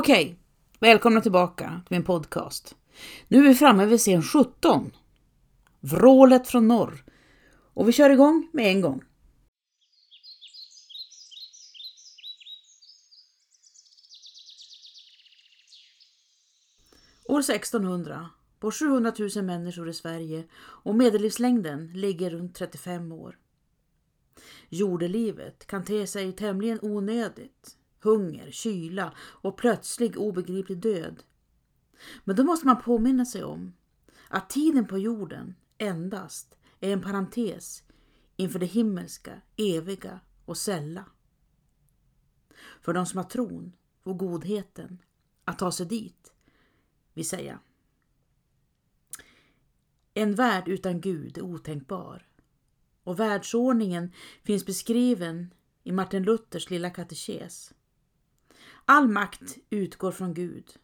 Okej, välkomna tillbaka till min podcast. Nu är vi framme vid scen 17. Vrålet från norr. Och vi kör igång med en gång. År 1600 bor 700 000 människor i Sverige och medellivslängden ligger runt 35 år. Jordelivet kan te sig tämligen onödigt. Hunger, kyla och plötslig obegriplig död. Men då måste man påminna sig om att tiden på jorden endast är en parentes inför det himmelska, eviga och sälla. För de som har tron och godheten att ta sig dit, vill säga. En värld utan Gud är otänkbar och världsordningen finns beskriven i Martin Luthers lilla katekes. All makt utgår från Gud.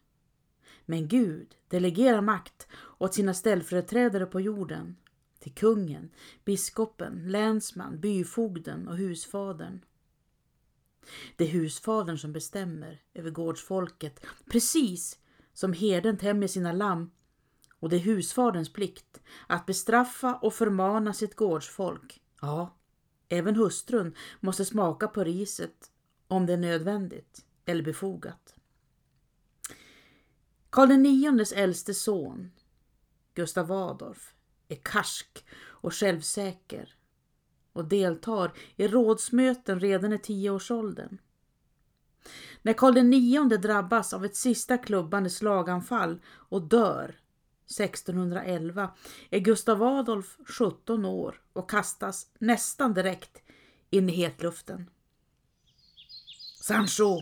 Men Gud delegerar makt åt sina ställföreträdare på jorden, till kungen, biskopen, länsman, byfogden och husfadern. Det är husfadern som bestämmer över gårdsfolket, precis som herden tämjer sina lamm och det är husfaderns plikt att bestraffa och förmana sitt gårdsfolk. Ja, även hustrun måste smaka på riset om det är nödvändigt eller befogat. Karl IX äldste son, Gustav Adolf, är karsk och självsäker och deltar i rådsmöten redan i tioårsåldern. När Karl IX drabbas av ett sista klubbande slaganfall och dör 1611 är Gustav Adolf 17 år och kastas nästan direkt in i hetluften. Sancho,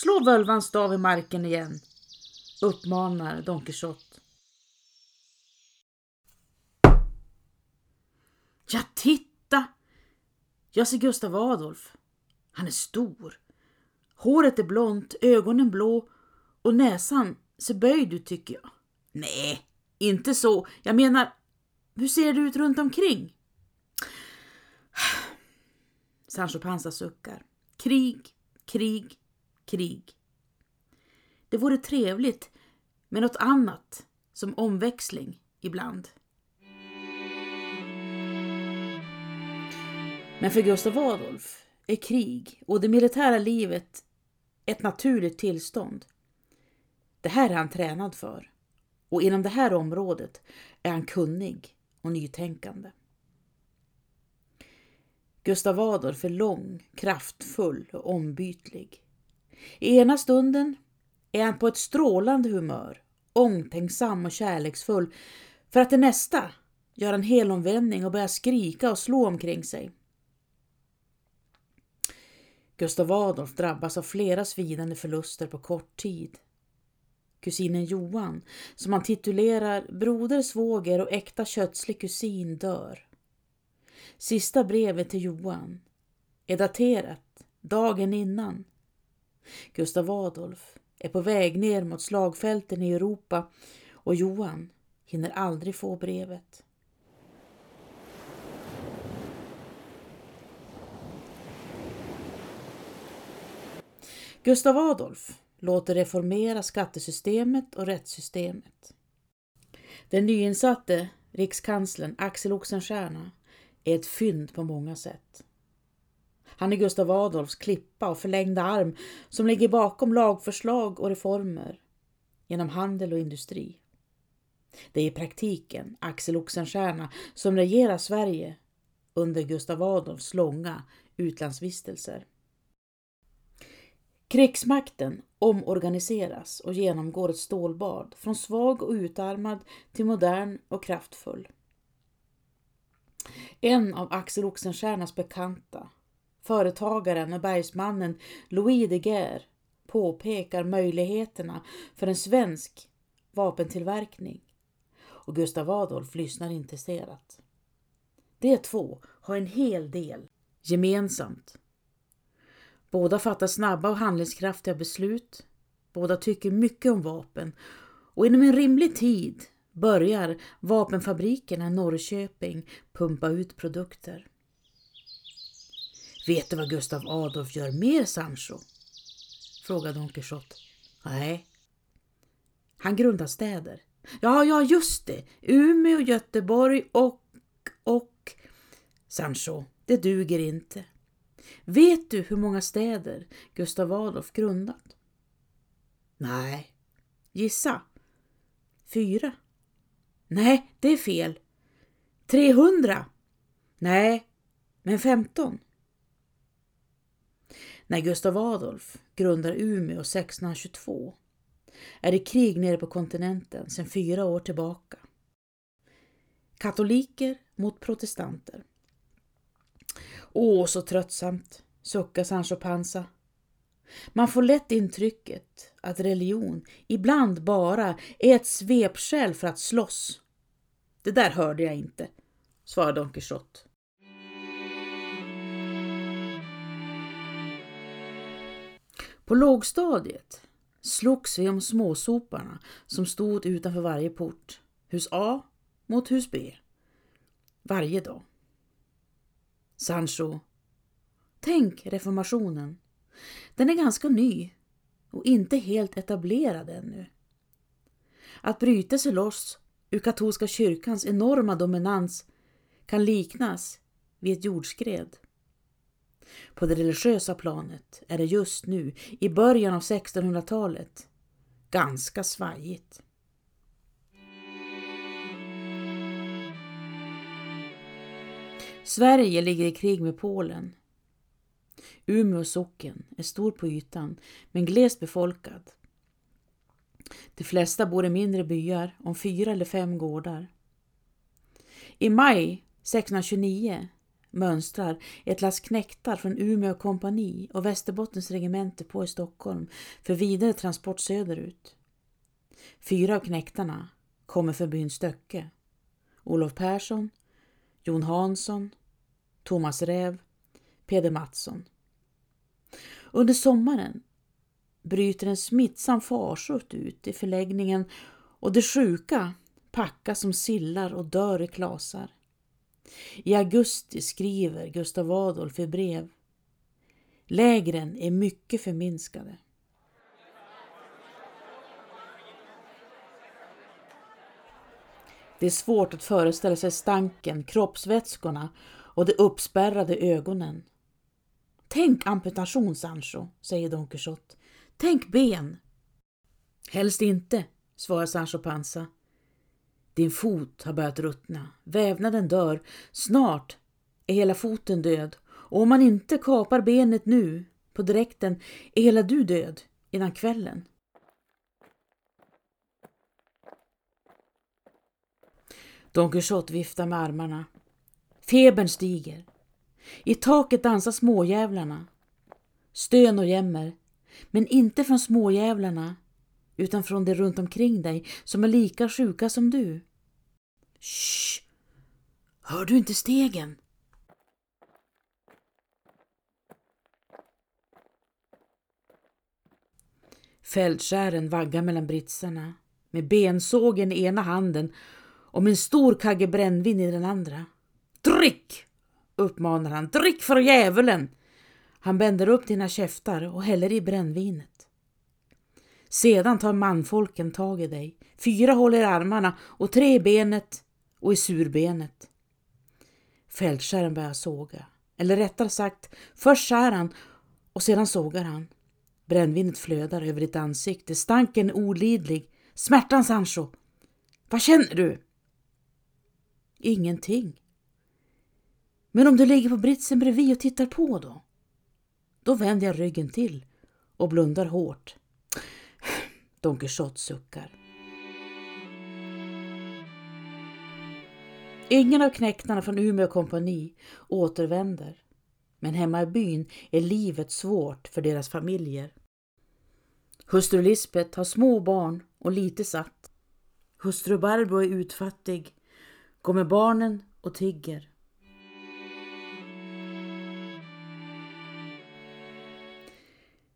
slå völvans stav i marken igen, uppmanar Don Quixote. Ja, titta! Jag ser Gustav Adolf. Han är stor. Håret är blont, ögonen blå och näsan ser böjd ut tycker jag. Nej, inte så. Jag menar, hur ser det ut runt omkring? Sancho Panza suckar. Krig, krig, krig. Det vore trevligt med något annat som omväxling ibland. Men för Gustav Adolf är krig och det militära livet ett naturligt tillstånd. Det här är han tränad för och inom det här området är han kunnig och nytänkande. Gustav Adolf är lång, kraftfull och ombytlig. I ena stunden är han på ett strålande humör, omtänksam och kärleksfull, för att i nästa gör en helomvändning och börjar skrika och slå omkring sig. Gustav Adolf drabbas av flera svidande förluster på kort tid. Kusinen Johan, som han titulerar broder, svåger och äkta kötslig kusin, dör. Sista brevet till Johan är daterat dagen innan. Gustav Adolf är på väg ner mot slagfälten i Europa och Johan hinner aldrig få brevet. Gustav Adolf låter reformera skattesystemet och rättssystemet. Den nyinsatte rikskanslern Axel Oxenstierna är ett fynd på många sätt. Han är Gustav Adolfs klippa och förlängda arm som ligger bakom lagförslag och reformer genom handel och industri. Det är i praktiken Axel Oxenstierna som regerar Sverige under Gustav Adolfs långa utlandsvistelser. Krigsmakten omorganiseras och genomgår ett stålbad från svag och utarmad till modern och kraftfull. En av Axel Oxenstiernas bekanta, företagaren och bergsmannen Louis de Geer påpekar möjligheterna för en svensk vapentillverkning och Gustav Adolf lyssnar intresserat. De två har en hel del gemensamt. Båda fattar snabba och handlingskraftiga beslut. Båda tycker mycket om vapen och inom en rimlig tid börjar vapenfabrikerna i Norrköping pumpa ut produkter. Vet du vad Gustav Adolf gör mer, Sancho? frågade Don Quixote. Nej. Han grundar städer. Ja, ja, just det. Umeå, Göteborg och... och... Sancho, det duger inte. Vet du hur många städer Gustav Adolf grundat? Nej. Gissa. Fyra. Nej, det är fel. 300. Nej, men 15. När Gustav Adolf grundar Umeå 1622 är det krig nere på kontinenten sedan fyra år tillbaka. Katoliker mot protestanter. Åh, så tröttsamt, suckar Sancho Panza. Man får lätt intrycket att religion ibland bara är ett svepskäl för att slåss. Det där hörde jag inte, svarar Don Quixote. På lågstadiet slogs vi om småsoparna som stod utanför varje port. Hus A mot hus B. Varje dag. Sancho. Tänk reformationen. Den är ganska ny och inte helt etablerad ännu. Att bryta sig loss ur katolska kyrkans enorma dominans kan liknas vid ett jordskred. På det religiösa planet är det just nu, i början av 1600-talet, ganska svajigt. Sverige ligger i krig med Polen. Umeå socken är stor på ytan men glest befolkad. De flesta bor i mindre byar om fyra eller fem gårdar. I maj 1629 mönstrar ett lass knektar från Umeå kompani och Västerbottens regemente på i Stockholm för vidare transport söderut. Fyra av knektarna kommer från byn Stöcke. Olof Persson, Jon Hansson, Thomas Räv, Peder Mattsson. Under sommaren bryter en smittsam farsot ut i förläggningen och de sjuka packas som sillar och dör i klasar. I augusti skriver Gustav Adolf i brev. Lägren är mycket förminskade. Det är svårt att föreställa sig stanken, kroppsvätskorna och de uppspärrade ögonen. Tänk amputation, Sancho, säger Don Quixote. Tänk ben. Helst inte, svarar Sancho Panza. Din fot har börjat ruttna, vävnaden dör, snart är hela foten död och om man inte kapar benet nu på direkten är hela du död innan kvällen. Don Quixote viftar med armarna. Febern stiger. I taket dansar småjävlarna. Stön och jämmer. Men inte från småjävlarna utan från de runt omkring dig som är lika sjuka som du. Shh! Hör du inte stegen? Fältskären vaggar mellan britsarna med bensågen i ena handen och med en stor kagge brännvin i den andra. Drick! uppmanar han. Drick för djävulen! Han bänder upp dina käftar och häller i brännvinet. Sedan tar manfolken tag i dig. Fyra håller i armarna och tre i benet och i surbenet. Fältskären börjar såga. Eller rättare sagt, först skär han och sedan sågar han. Brännvinet flödar över ditt ansikte. Stanken är olidlig. Smärtan, Sancho. Vad känner du? Ingenting. Men om du ligger på britsen bredvid och tittar på då? Då vänder jag ryggen till och blundar hårt. Don Quixote suckar. Ingen av knäktarna från Umeå kompani återvänder. Men hemma i byn är livet svårt för deras familjer. Hustru Lisbet har små barn och lite satt. Hustru Barbro är utfattig, går med barnen och tigger.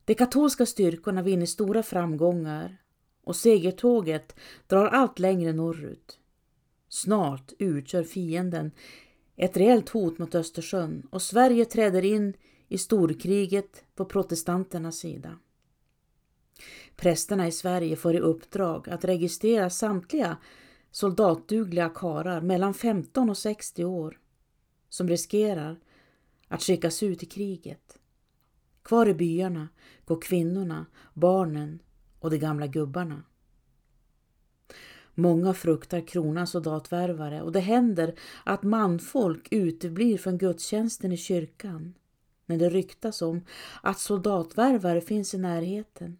De katolska styrkorna vinner stora framgångar och segertåget drar allt längre norrut. Snart utgör fienden ett reellt hot mot Östersjön och Sverige träder in i storkriget på protestanternas sida. Prästerna i Sverige får i uppdrag att registrera samtliga soldatdugliga karar mellan 15 och 60 år som riskerar att skickas ut i kriget. Kvar i byarna går kvinnorna, barnen och de gamla gubbarna. Många fruktar kronans soldatvärvare och det händer att manfolk uteblir från gudstjänsten i kyrkan när det ryktas om att soldatvärvare finns i närheten.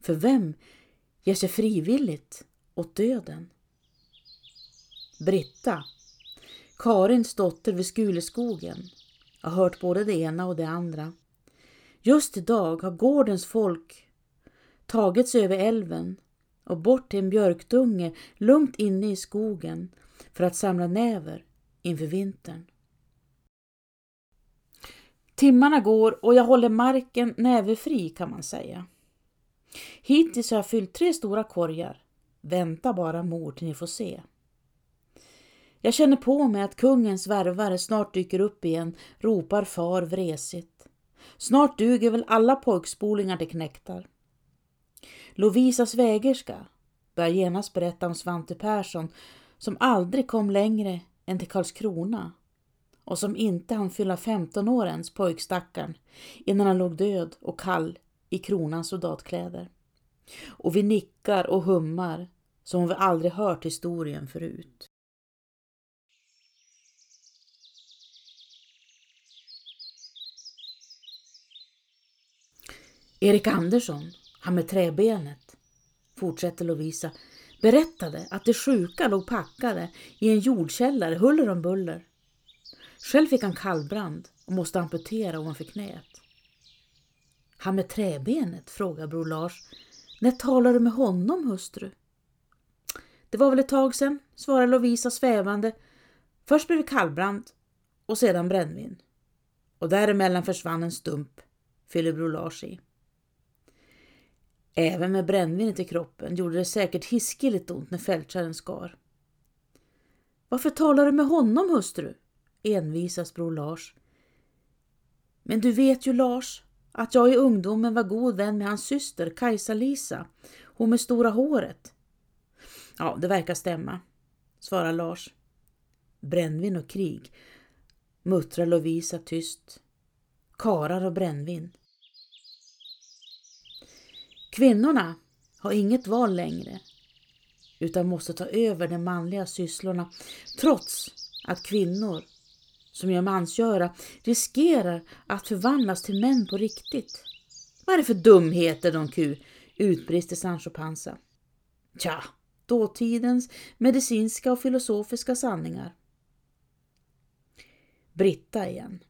För vem ger sig frivilligt åt döden? Britta, Karins dotter vid Skuleskogen, har hört både det ena och det andra. Just idag har gårdens folk tagit sig över älven och bort till en björkdunge lugnt inne i skogen för att samla näver inför vintern. Timmarna går och jag håller marken näverfri kan man säga. Hittills har jag fyllt tre stora korgar. Vänta bara mor till ni får se. Jag känner på mig att kungens värvare snart dyker upp igen, ropar far vresigt. Snart duger väl alla pojkspolingar till knäktar. Lovisas vägerska börjar genast berätta om Svante Persson som aldrig kom längre än till Karlskrona och som inte hann fylla 15 år ens, pojkstackaren, innan han låg död och kall i kronans soldatkläder. Och vi nickar och hummar som om vi aldrig hört historien förut. Erik Andersson, han med träbenet, fortsätter Lovisa, berättade att de sjuka låg packade i en jordkällare huller om buller. Själv fick han kallbrand och måste amputera ovanför knät. Han med träbenet, frågar bror Lars. När talade du med honom, hustru? Det var väl ett tag sedan, svarar Lovisa svävande. Först blev det kallbrand och sedan brännvin. Och däremellan försvann en stump, fyller bror Lars i. Även med brännvinet i kroppen gjorde det säkert hiskeligt ont när fältkärren skar. Varför talar du med honom, hustru? envisas bror Lars. Men du vet ju Lars, att jag i ungdomen var god vän med hans syster Kajsa-Lisa, hon med stora håret. Ja, det verkar stämma, svarar Lars. Brännvin och krig, muttrar Lovisa tyst. Karar och brännvin. Kvinnorna har inget val längre utan måste ta över de manliga sysslorna trots att kvinnor som gör mansgöra riskerar att förvandlas till män på riktigt. Vad är det för dumheter, Don Q? utbrister Sancho Panza. Tja, dåtidens medicinska och filosofiska sanningar. Britta igen.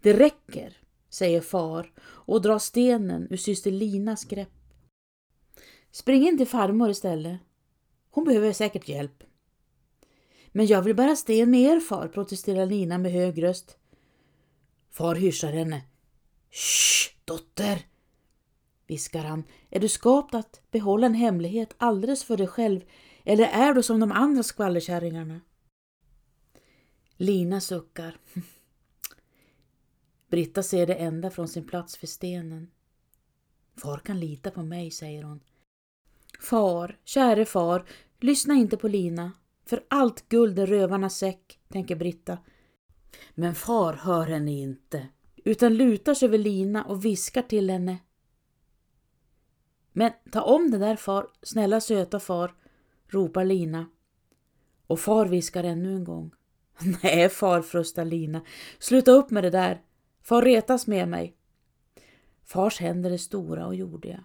Det räcker, säger far och drar stenen ur syster Linas grepp. Spring in till farmor istället. Hon behöver säkert hjälp. Men jag vill bära sten med er far, protesterar Lina med hög röst. Far hyrsar henne. Shh, dotter! viskar han. Är du skapt att behålla en hemlighet alldeles för dig själv eller är du som de andra skvallerkärringarna? Lina suckar. Britta ser det ända från sin plats vid stenen. Far kan lita på mig, säger hon. Far, käre far, lyssna inte på Lina. För allt guld är rövarnas säck, tänker Britta. Men far hör henne inte, utan lutar sig över Lina och viskar till henne. Men ta om det där far, snälla söta far, ropar Lina. Och far viskar ännu en gång. Nej far, frustar Lina, sluta upp med det där. Far retas med mig. Fars händer är stora och jordiga.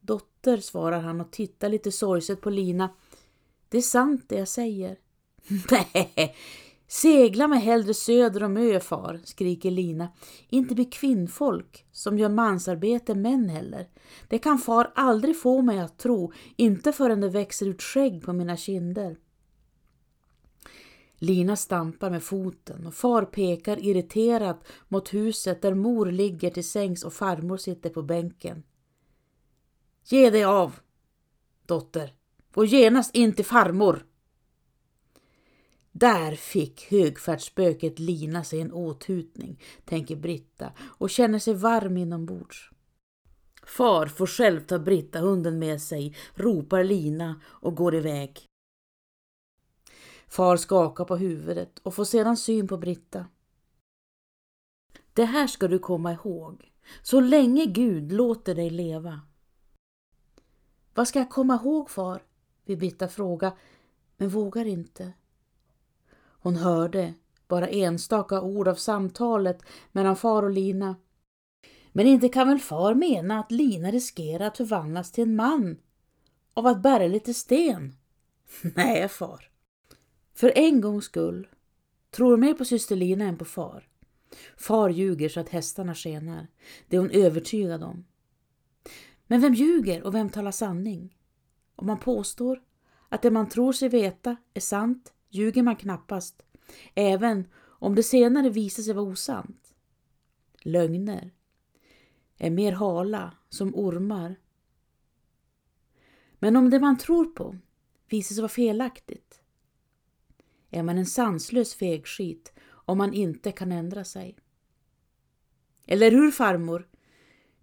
Dotter, svarar han och tittar lite sorgset på Lina. Det är sant det jag säger. Nej, segla mig hellre söder om ö, far, skriker Lina. Inte bli kvinnfolk som gör mansarbete män heller. Det kan far aldrig få mig att tro, inte förrän det växer ut skägg på mina kinder. Lina stampar med foten och far pekar irriterat mot huset där mor ligger till sängs och farmor sitter på bänken. Ge dig av, dotter, Gå genast in till farmor. Där fick högfärdsspöket Lina sig en åthutning, tänker Britta och känner sig varm inombords. Far får själv ta Britta hunden med sig, ropar Lina och går iväg. Far skakar på huvudet och får sedan syn på Britta. Det här ska du komma ihåg, så länge Gud låter dig leva. Vad ska jag komma ihåg far? vill Britta fråga, men vågar inte. Hon hörde bara enstaka ord av samtalet mellan far och Lina. Men inte kan väl far mena att Lina riskerar att förvandlas till en man av att bära lite sten? Nej, far. För en gångs skull tror mer på syster Lina än på far. Far ljuger så att hästarna skenar. Det är hon övertygad om. Men vem ljuger och vem talar sanning? Om man påstår att det man tror sig veta är sant ljuger man knappast, även om det senare visar sig vara osant. Lögner är mer hala som ormar. Men om det man tror på visar sig vara felaktigt är man en sanslös fegskit om man inte kan ändra sig. Eller hur farmor?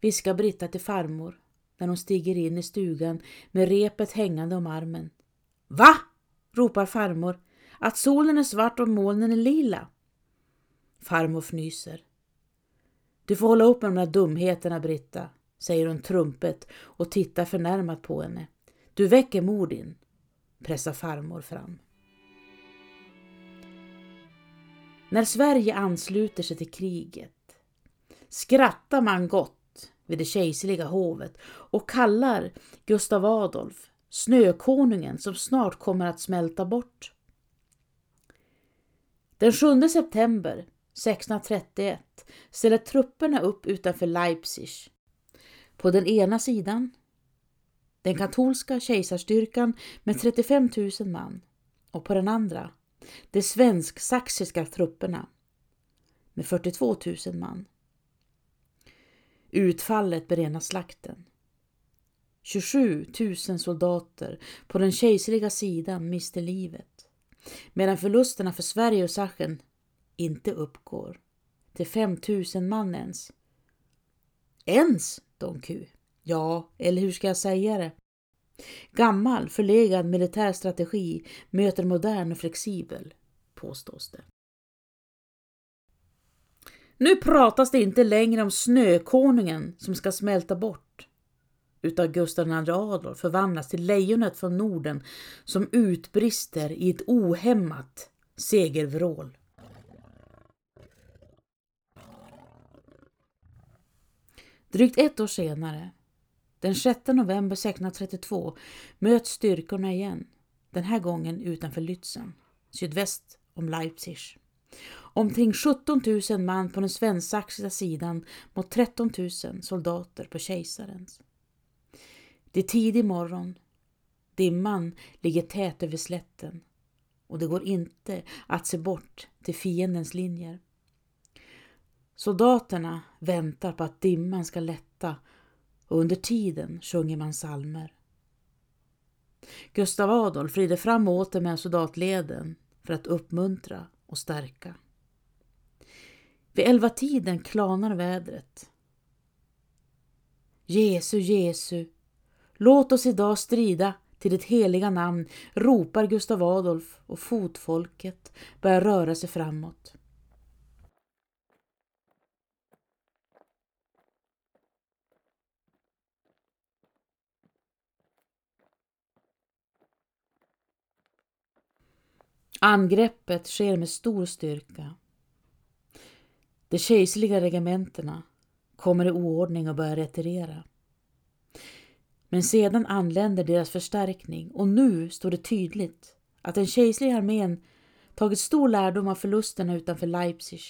viskar Britta till farmor när hon stiger in i stugan med repet hängande om armen. Va? ropar farmor. Att solen är svart och molnen är lila. Farmor fnyser. Du får hålla upp med de där dumheterna, Britta, säger hon trumpet och tittar förnärmat på henne. Du väcker mor din, pressar farmor fram. När Sverige ansluter sig till kriget skrattar man gott vid det kejserliga hovet och kallar Gustav Adolf snökonungen som snart kommer att smälta bort. Den 7 september 1631 ställer trupperna upp utanför Leipzig. På den ena sidan den katolska kejsarstyrkan med 35 000 man och på den andra de svensk-saxiska trupperna med 42 000 man. Utfallet berenar slakten. 27 000 soldater på den kejserliga sidan mister livet medan förlusterna för Sverige och Sachsen inte uppgår till 5 000 man ens. Ens, Don Q. Ja, eller hur ska jag säga det? Gammal, förlegad militär strategi möter modern och flexibel, påstås det. Nu pratas det inte längre om snökonungen som ska smälta bort Utan Gustav II Adolf förvandlas till lejonet från Norden som utbrister i ett ohämmat segervrål. Drygt ett år senare den 6 november 1632 möts styrkorna igen, den här gången utanför Lützen, sydväst om Leipzig. Omkring 17 000 man på den svensk-saxiska sidan mot 13 000 soldater på kejsarens. Det är tidig morgon. Dimman ligger tät över slätten och det går inte att se bort till fiendens linjer. Soldaterna väntar på att dimman ska lätta och under tiden sjunger man salmer. Gustav Adolf rider fram och åter med soldatleden för att uppmuntra och stärka. Vid elva tiden klanar vädret. Jesu, Jesu, låt oss idag strida till ditt heliga namn, ropar Gustav Adolf och fotfolket börjar röra sig framåt. Angreppet sker med stor styrka. De kejserliga regementena kommer i oordning och börjar retirera. Men sedan anländer deras förstärkning och nu står det tydligt att den kejserliga armén tagit stor lärdom av förlusterna utanför Leipzig.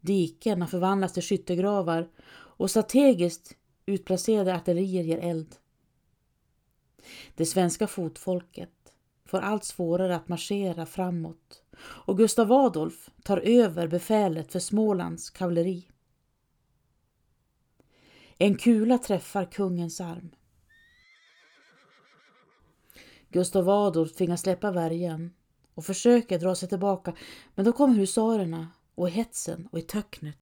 Diken har förvandlats till skyttegravar och strategiskt utplacerade artillerier ger eld. Det svenska fotfolket får allt svårare att marschera framåt och Gustav Adolf tar över befälet för Smålands kavalleri. En kula träffar kungens arm. Gustav Adolf tvingas släppa värjan och försöker dra sig tillbaka men då kommer husarerna och i hetsen och i töcknet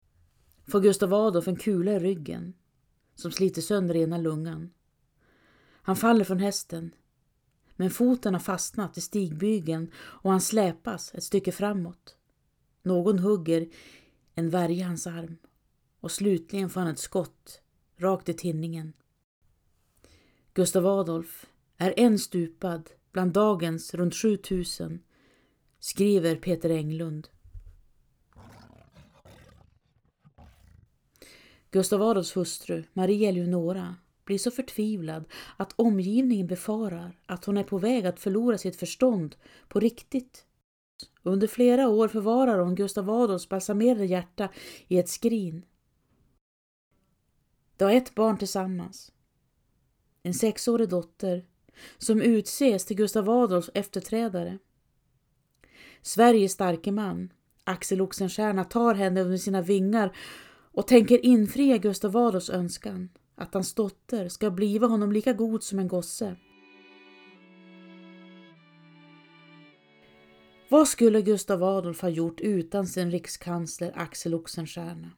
får Gustav Adolf en kula i ryggen som sliter sönder ena lungan. Han faller från hästen, men foten har fastnat i stigbygeln och han släpas ett stycke framåt. Någon hugger en värja i hans arm och slutligen får han ett skott rakt i tinningen. Gustav Adolf är en stupad bland dagens runt 7000, skriver Peter Englund. Gustav Adolfs hustru, Maria Eleonora, blir så förtvivlad att omgivningen befarar att hon är på väg att förlora sitt förstånd på riktigt. Under flera år förvarar hon Gustav Adolfs balsamerade hjärta i ett skrin. De har ett barn tillsammans. En sexårig dotter som utses till Gustav Adolfs efterträdare. Sveriges starke man, Axel Oxenstierna, tar henne under sina vingar och tänker infria Gustav Adolfs önskan att hans dotter ska bliva honom lika god som en gosse. Vad skulle Gustav Adolf ha gjort utan sin rikskansler Axel Oxenstierna?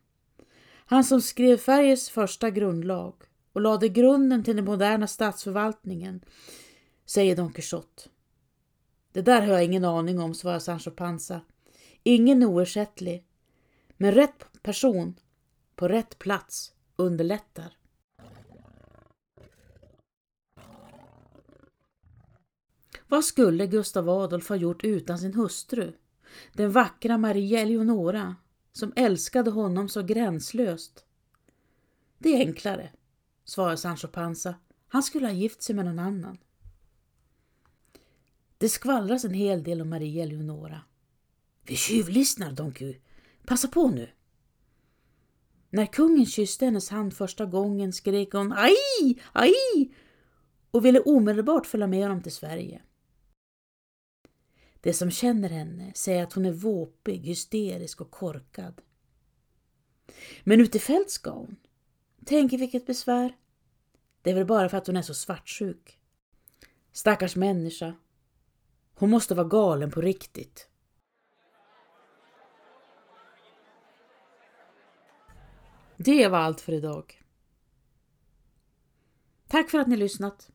Han som skrev Sveriges första grundlag och lade grunden till den moderna statsförvaltningen, säger Don Quixote. Det där har jag ingen aning om, svarar Sancho Panza. Ingen är oersättlig, men rätt person på rätt plats underlättar. Vad skulle Gustav Adolf ha gjort utan sin hustru, den vackra Maria Eleonora, som älskade honom så gränslöst? Det är enklare, svarar Sancho Panza. Han skulle ha gift sig med någon annan. Det skvallras en hel del om Maria Eleonora. Vi tjuvlyssnar, Don Q. Passa på nu. När kungen kysste hennes hand första gången skrek hon aj, aj och ville omedelbart följa med honom till Sverige. De som känner henne säger att hon är våpig, hysterisk och korkad. Men ut i fält ska hon. Tänk vilket besvär. Det är väl bara för att hon är så svartsjuk. Stackars människa. Hon måste vara galen på riktigt. Det var allt för idag. Tack för att ni lyssnat.